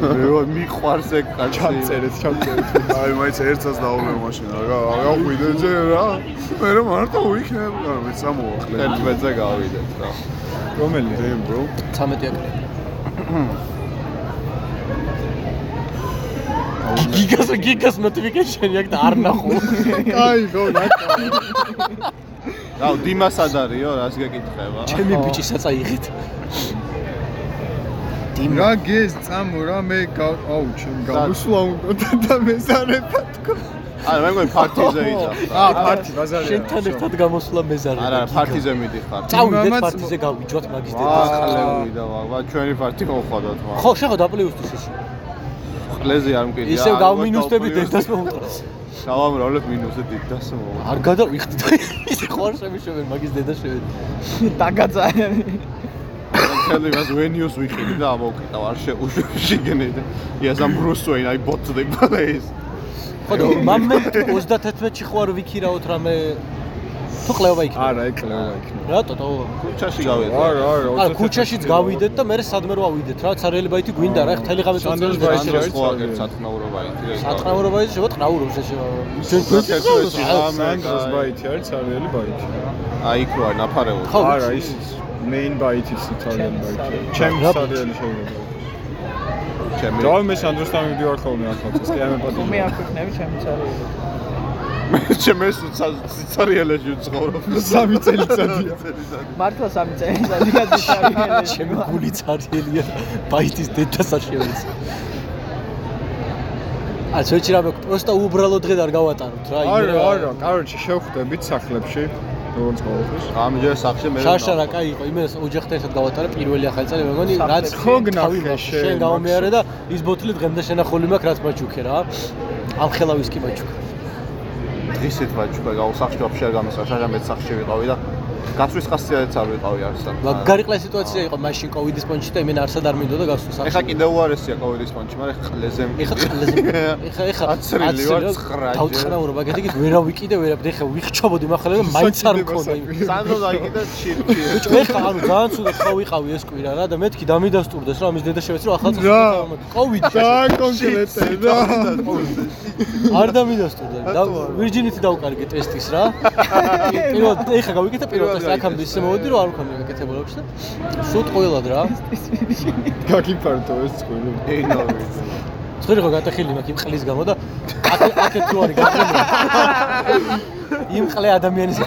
მე მიყვარს ეგ კაცი. ჩამწერეთ, ჩამწერეთ. აი მაინც ერთსაც დაულე მაშინა რა გავყვიდე ძე რა მე რომ მარტო ვიქნებ რა მე სამოვახლე 11-ზე გავიდეთ რა. რომელი? დემ ბრო 13 აკრე გიგას გიგას notification-ი აქ და არ ნახო აი, გო ნაკა. რაუ დიმას ად არისო რას გეკითხება? ჩემი ბიჭი საწაიღეთ დიმა. რა გეს წამო რა მე აუ ჩემ გამოსვლა უნდა და მეზარება თქო. არა მე მგონი პარტიზე ვიძახ. აა პარტი ბაზარია. შენთან ერთად გამოსვლა მეზარება. არა პარტიზე მიდიხარ. წავიდეთ პარტიზე გავიჯვათ მაგის დედას ხალევი და ვა ჩვენი პარტი ხოხოდოთ ვა. ხო შეხო დაპლეუსტის ისე. ყლეზე არ მკიდია. ისევ გავმინუსდები დედას მოუყრას. დავამრავლებ მინუსზე დედას მოუყრას. არ გადავიხდი. ისე ხوار შემიშევენ მაგის დედას შევედი. დაგაწაიანი. თელი მას ვენიუს ვიყიდი და ამოვკიტავ არ შეუშიგნე და იასამ ბრუსვეინ აი ბოთზე პლეის. ხოდო მამენ 31-ში ხო არ ვიქირაოთ რამე თუ ყლეობა იქნება. არა, ეკლევა იქნება. რატო თო? ქუჩაში გავედა. არა, არა, არა, ქუჩაშიც გავიდეთ და მე სადმე რო ავიდეთ რა, ცარიელი ბაითი გვინდა რა, ხთელი ღამე და არის ხო აგერ სათნაურო ბაითი. სათყაურო ბაითი შევა ტყაურობს ეს. ჩვენ სანდროს ბაითი არის ცარიელი ბაითი. აი იქ რა ნაფარეო. ხო, არა, ის main ბაითის ცარიელი ბაითი. ჩემი ცარიელი შეიძლება. ჩემი დავი მე სანდროსთან მივდივარ ხოლმე ახალწელს, კი ამ მე პატარა. არ ვიქნები ჩემი ცარი. ჩემი სიცარიელაში ვცხოვრობ. სამი წელიწადია. მართლა სამი წელი გადაჭარიელი. ჩემი გული ცარიელია ბაითის დედას არ შევეც. ა შეჭი რა პროსტა უბრალო დღე არ გავატაროთ რა არა, არა, კაროჩი შევხვდებით სახლებში, როგორც ყოველთვის. ამჯერ სახში მე შარშა რა კაი იყო? იმენს ოჯახთან ერთად გავატარე პირველი ახალი წელი მეგონი რაც ხო გნახე შენ, გამომიარე და ის ბოთლი დღემდე შენახული მაქვს რაც მაჩუქე რა. ამ ხელავის კი მაჩუქე ისეთ ვაჭკა გავსახში ვაფშე არ გამოსა შაჟამეთ სახში ვიყავი და გაცვლის ხასიათიც არ ვიყავი არსად. მაგარი ყლა სიტუაცია იყო მაშინ კოვიდის პონჩი და იმენ არსად არ მინდოდა გასვლა ეხა სახში კიდევ უარესია კოვიდის პონჩი, მაგრამ ყლეზე ეხა ყლეზე ეხა ეხა აცრილი ვარ, ცხრაჯერ. დავწხრაურო მაგეთი კი ვერა ვიკიდე ვერა ეხა ვიხჩობოდი მახლა და მაინც არ მქონდა იმ სანდრო დაიკიდა ჩირჩი. ბიჭო ეხა ანუ ძალიან ცუდად ხო ვიყავი ეს კვირა რა და მეთქი დამიდასტურდეს რა ამის დედა შევეცი რომ ახალ წელს კოვიდი დააკონკრეტე და არ დამიდასტურდა. და ვირჯინით დავკარგე ტესტის რა. პირველ ეხა გავიკეთე პირველ ტესტს აქამდე ისე მოვედი რომ არ მქონდა მეკეთებულებს და სულ ყველად რა გაგიფარტო ეს წყვილი. ეინოვი. წვერი ხო გატეხილი მაქვს იმ ყლის გამო და აქ- აქეთ რო არის გაგონული იმ ყლე ადამიანის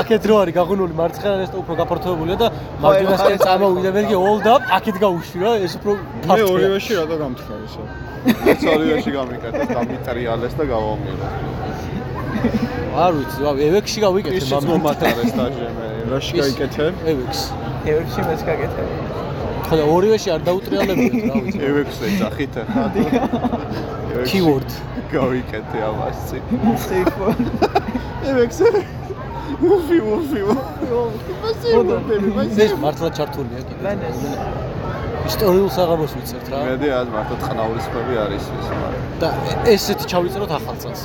აქეთ რო არის გაგონული მარცხენას და უფრო გაფართოებულია და მარჯვენასკენ წამოვიდა მერგე hold up აქეთ გაუშვი რა ეს უფრო მე ორივეში რატო გამთხარისა? ეს ორივეში გამიკეთე, დამიტრიალეს და გავამილე. არ ვიცი რა ევექსში გავიკეთე ისიც მომატარეს დაჟე მე. რაში ის- გაიკეთე? ევექს ევრში მეც გაკეთე. ხო და ორივეში არ დაუტრიალებიათ რა ვიცი ევექსე ძახით ახლა. keyword გავიკეთე ამასი. სიფო. ევექსე. უფი უფი. ეს მართლა ჩართულია კიდე მენეს. ისტორიულ საღამოს ვიცერთ რა მედი आज მართლა ტყნაურის ხმები არის ეს მაგრამ. და ესეთი ჩავიწეროთ ახალ წელს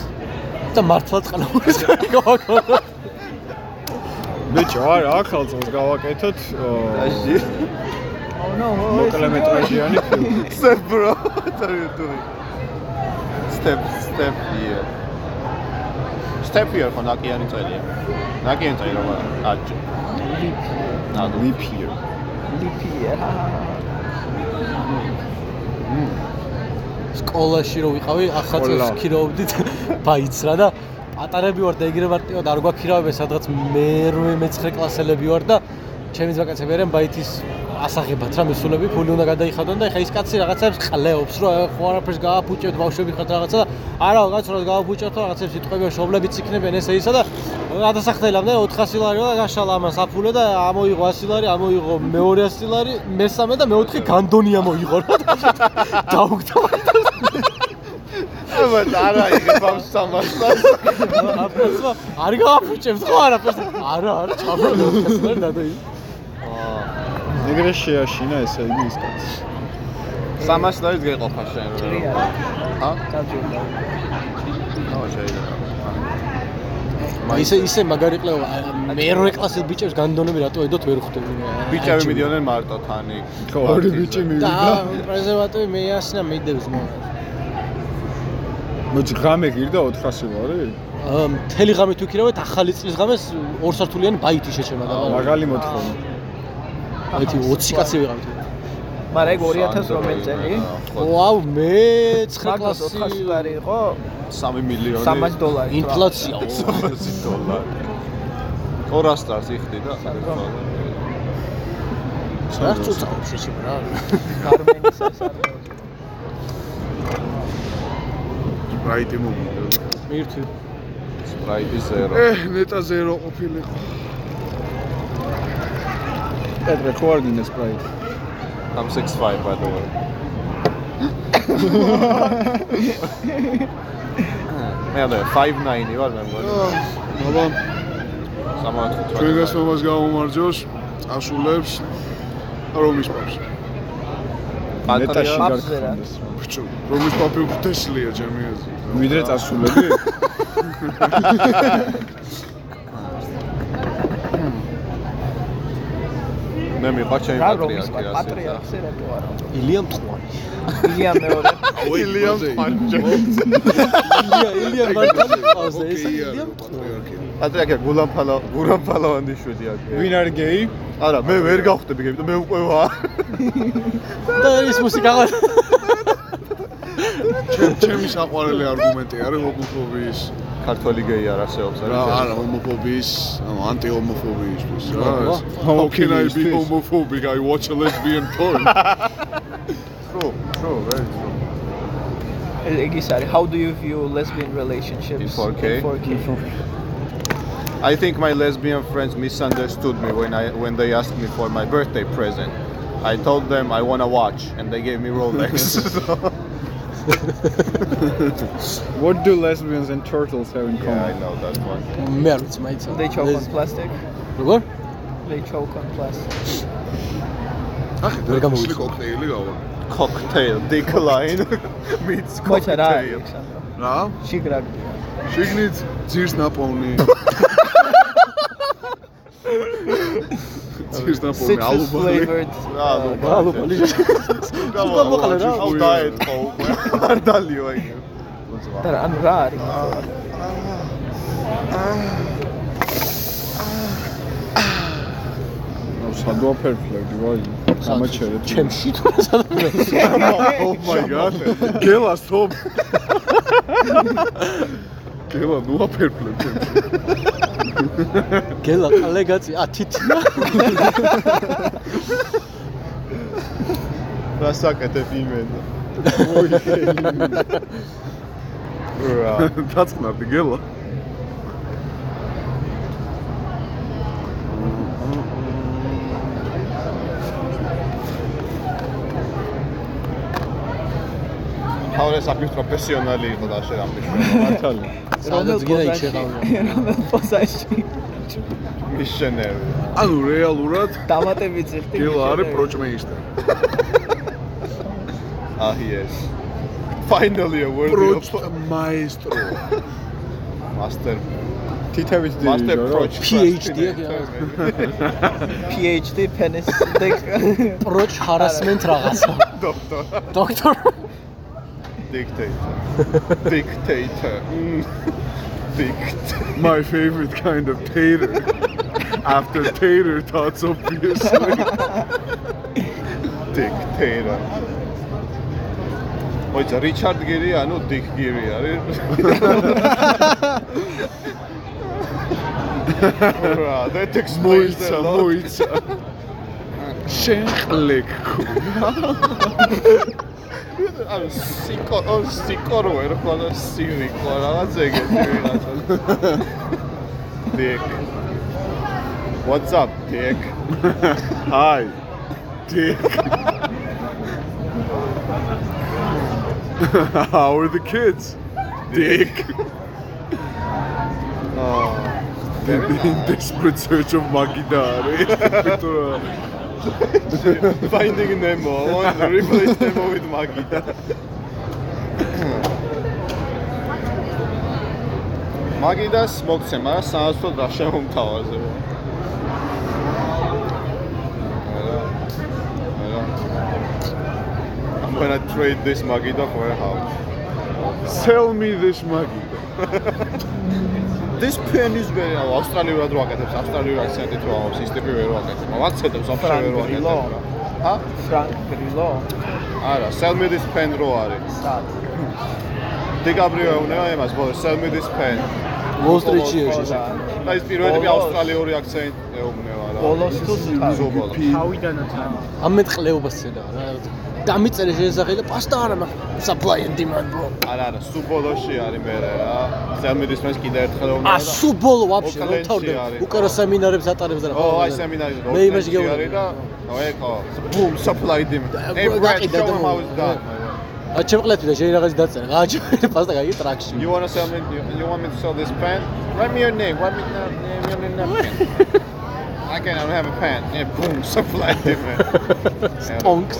და მართლა წყნაურის გავაკეთოთ ბიჭო, არა, ახალ წელს გავაკეთოთ დაჟე. No. მოკილომეტრაჟიანი ფილმი. Step bro. What are you doing? Step step here. Step here ხო ნაკიანი წელია. ნაკიანი წელი რომ აჭი. ნადო. Leap year. ლიპია. სკოლაში რო ვიყავი ახალ წელს ქირაობდით ბაიც რა და პატარები ვარ და ეგრე მარტივად არ გვაქირავებენ სადღაც მე-8 მე-9 კლასელები ვარ და ჩემი ძმაკაცები არიან ბაითის ასაღებად რა მისულები ფული უნდა გადაიხადონ და ეხა ის კაცი რაღაცებს ყლეობს რომ ხო არაფერს გააფუჭებთ ბავშვები ხართ რაღაცა და არა კაც რა გააფუჭებთ რაღაცებს სიტყვები შობლებიც იქნებიან ესა ისა და გადასახდელამდე 400 ლარი და გაშალა ამას აფულე და ამოიღო 100 ლარი ამოიღო მეორე 100 ლარი მესამე და მეოთხე განდონი ამოიღო რა დაუგდა აბა არა ბავშვს სამასთან. აფასო არ გააფუჭებს ხო არაფერს არა არა ჩაბრალე 400 ლარი დადოი ეგრე შეაშინა ესე იგი ის კაცი. 300 ლარით გეყოფა შენ რა. ჰა? დაძურდა. ნო შეიძლება. ისე ისე მაგარი ყლევა მე-8 კლასელ ბიჭებს განდონები რატო ედოთ ვერ ხვდები ბიჭები მიდიოდნენ მარტო თანი. ხო, ორი ბიჭი და მივიდა. პრეზერვატივი მეასნა მიდევს მო მოჭ ღამე გირდა 400 ლარი? მთელი ღამე თუ ქირავეთ ახალი წლის ღამეს ორ სართულიანი ბაითი შეჩერდა და მაგალი მოთხოვნა. ერთი 20 კაცი ვიყავით მაგრამ ეგ 2000 რომელი წელი? ვაუ მე 9 მაგას კლასი 400 ლარი იყო 3 მილიონი. 300 დოლარი. ინფლაცია 300 დოლარი. 200 დოლარს იხდი და რა წუწავს შეჩერდა გარმენის ეს არის. რაიტი მომიდო. ერთი სპრაიტი ზერო. ე, ნეტა ზერო ყოფილიყო. პეტრე ხო არ გინდა სპრაიტი? I'm 65 by the way. მე არა 59 ვარ მე მგონი. აბა, სამართლით. ჩვენ გასვამას გამომარჯოს, ასულებს რომის პაპს. ნეტაში პატრია. გარქონდეს. ბიჭო, რომის პაპი უხდესლია ჩემი აზრით. ვიდრე წასულები? მე მიყვარ ჩემი რა პატრიარქი რომის ასე. პატრიარქს ერატო არა ილია მტყვარი ილია მეორე ილიამ პანჯე. ილია ილია მარტანი ყავს ეს ილია პატრიარქია გულამფალო გულამფალოვანი შვილი აქ. ვინ არის გეი? არა, მე ვერ გავხდები გები და მე უკვე ვარ. და ის მუსიკა ყავს ჩემ ჩემი საყვარელი არგუმენტი არის ჰომოფობიის. ქართველი გეი არ არსებობს რა არის. არა ჰომოფობიის, ანუ ანტიჰომოფობიისთვის რა. აბა, ეს. How can I be homophobic? I watch a lesbian porn. True, true, very true. ეგ ის არის how do you view lesbian relationships In 4K? 4K I think my lesbian friends misunderstood me when I when they asked me for my birthday present. I told them I want a watch, and they gave me Rolex. what do lesbians and turtles have in yeah, common? I know that one. Merz mate. They choke Les- on plastic. What? They choke on plastic. Ah, det kan man. Cocktail, Cocktail decline meets cocktail. რა? შიგრაგდია შიგნით ძირს ნაპოვნი. ძირს ნაპოვნი ალუბალი. რა, uh, ნუ ბალო ბალი Come მოყლა რა. აუ დაეთქო უკვე. არ დალიო აი. და რა- ანუ რა არის ნუ სადვა ფერფლები ვაი. გამაჩერეთ. ჩემში თუ რა სადაა Oh my god. გელა stop. გელა ნუ აფერფლებ ჩემს. გელა კალეგაცი ა თითია რა საკეთებ იმენ? რა. დაწყნარდი გელა. თავი საფის პროფესიონალი იყო და შეამბიშო. მართალი. სადაც გინდა იქ შეყავნა რომელ პოზაში მისიონერი. ანუ რეალურად დამატები წიხდი გელა არის პროჭმეისტერი. Ah yes. Finally a word of მაესტრო. master თითებით master დირი რა. approach. PhD PhD penis dick პროჩ ჰარასმენტ რაღაცა Doctor. დოქტორ Dictator. Dictator. Mm. Dictator. My favorite kind of tater. After tater tots obviously. Dictator. მოიცა რიჩარდ გირი ანუ დიკ გირი არის. რა, that explains მოიცა, a lot. მოიცა. შენ ყლეკო. ანუ სიკო სიკორო ვერ ხო და სივიკო რაღაც ეგეთი ვიღაცა. Dick. What's up, Dick? Hi. Dick. How are the kids? Dick. Oh. They're in desperate search of Magidare. Finding Nemo. I want to replace Nemo with Magida. მაგიდას მოგცემა რა საანსოდ რა შემომთავაზებო. არა. არა. I'm gonna trade this Magida for a house. Sell me this Magida. This pen is very ავსტრალიურად რო აკეთებს, ავსტრალიურ აქცენტით რო აქვს, ის ტიპი ვერ ვაკეთებ. ვაკეთებს აფშე ვერ ფრანგრილო. ვაკეთებ. ჰა? Frank Grillo არა, sell me this pen რო არის. სად დიკაბრიო ეუნება იმას, ბოლოს sell me this pen. ვოლსტრიჩი ეშე და ის პირველი ტიპი ბოლოს. ავსტრალიური აქცენტი ეუბნება რა. ბოლოს თუ ზუბოლოს. თავიდანაც არის ამეთ ყლეობას ცედა რა დამიწერე შესახე და პასტა არა მაგრამ supply and demand bro არა, არა, სუბოლოში არის მე რა. this pen კიდე ერთხელ ა ეუბნება და სუბოლო ვაფშე ო, რო თავდა კლენჩი არის. უკარო სემინარებს ატარებს და რა ო, აი სემინარი მე იმაში არის და ო ეკო, boom, supply show და him how it's მო- done. ა ჩემყლეთი და შეიძლება რაღაცი დაწერა. გააჩო პასტა გაიგე ტრაქში. You want to sell me you, want me to sell this pen? Write me your name. Write me your name your name. I can I don't have a pen. Yeah, boom, supply different. Stonks.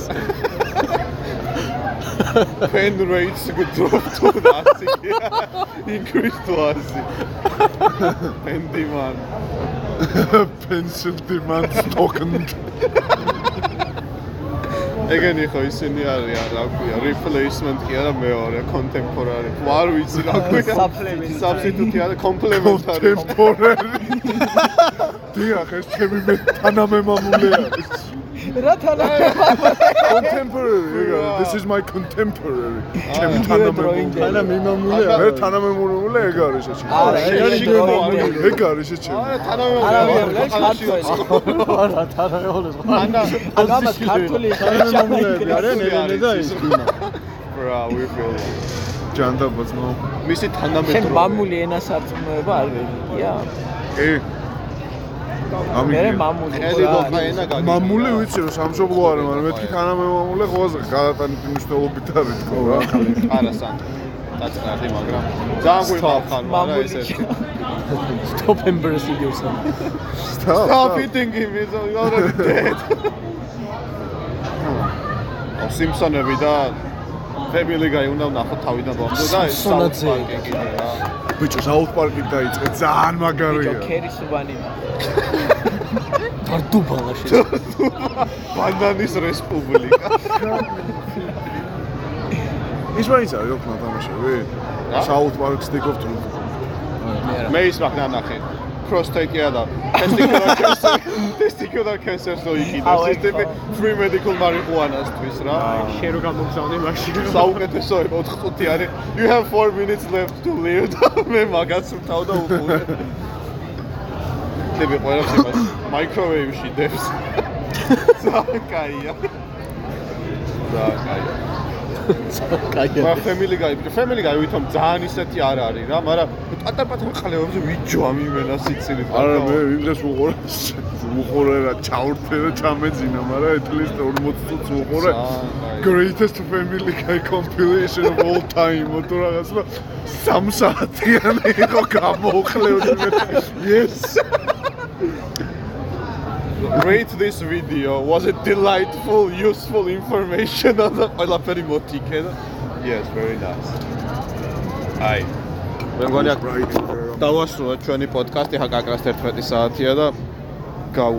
Pen rates could drop to 100. Increase to 100. pen demand. pencil demand token ეგენი ხო ისინი არიან, რა ქვია, replacement კი არა მეორე, contemporary. ვარ ვიცი რა ქვია. Supplementary. substitute არა, complementary. contemporary დიახ ეს ჩემი მე თანამემამულე არის რა თანა contemporary this is my contemporary. ჩემი თანამემამულე ანა მიმამულე მე თანამემამულე ეგ არის ეს არა, ეგ არის ეს ჩემი. არა, თანამემამულე. არა, არა, ქართველი. არა, ამას ქართული თანამემამულეები არიან ელენე და ის bro, we feel. ჯანდაბაც ნო მისი შენ თანამედროვე. მამული ენას აწმოება არ ვერიგია? კი მე ამი მამული ელი გოხა ენა გაგი. მამული ვიცი რომ სამშობლო არა მაგრამ მეთქი თანამემამულე ყველაზე გადატანით მნიშვნელობით არის თქო რა არა სან. დაწყნარდი, მაგრამ ძალიან გვიმახარ, მაგრამ ეს ერთი. Stop embarrassing yourself. Stop eating him, he's already dead. ო სიმსონები და Family Guy უნდა ვნახო თავიდან ბოლომდე და. South Park-ი კიდე რა. ბიჭო საუთ პარკით დაიწყე ძალიან მაგარია კერის უბანი დარდუბალა შე. ბანდანის რესპუბლიკა. ის მაინც არის ოქნა თამაშები რა? საუთ პარკ stick of truth მე ის მაგ ნანახე. Prostate-ია და testicular cancer. Testicular cancer-ს რო იყიდოს. ეს ტიპი free medical marijuana-სთვის რა. შენ რო გამოგზავნე მაშინ საუკეთესო 4 წუთი არის. You have 4 minutes left to live. და მე მაგაც ვთავ და უყურე. ტიპი ყველას იმას microwave-ში დევს. ძალიან კაია. ძალიან კაია. მაგრამ family guy, family guy ვითომ ძალიან ისეთი არ არის რა, მაგრამ პატარ-პატარ ხალეებზე ვიჯო ამიმენა სიცილით. არა მე იმდრეს უყურე უყურე რა ჩავრთე და ჩამეძინა მაგრამ least 40 წუთს უყურე კაი. greatest family guy compilation of all time თუ რაღაც რა 3 საათიანი იყო გამოუხლევდი მე yes Rate this video. Was it delightful, useful information და ყველაფერი მოთიქე და Yes, very nice. აი. მე მგონია right დავასრულოთ ჩვენი პოდკასტი, ხა გაკრას 11 საათია და გავ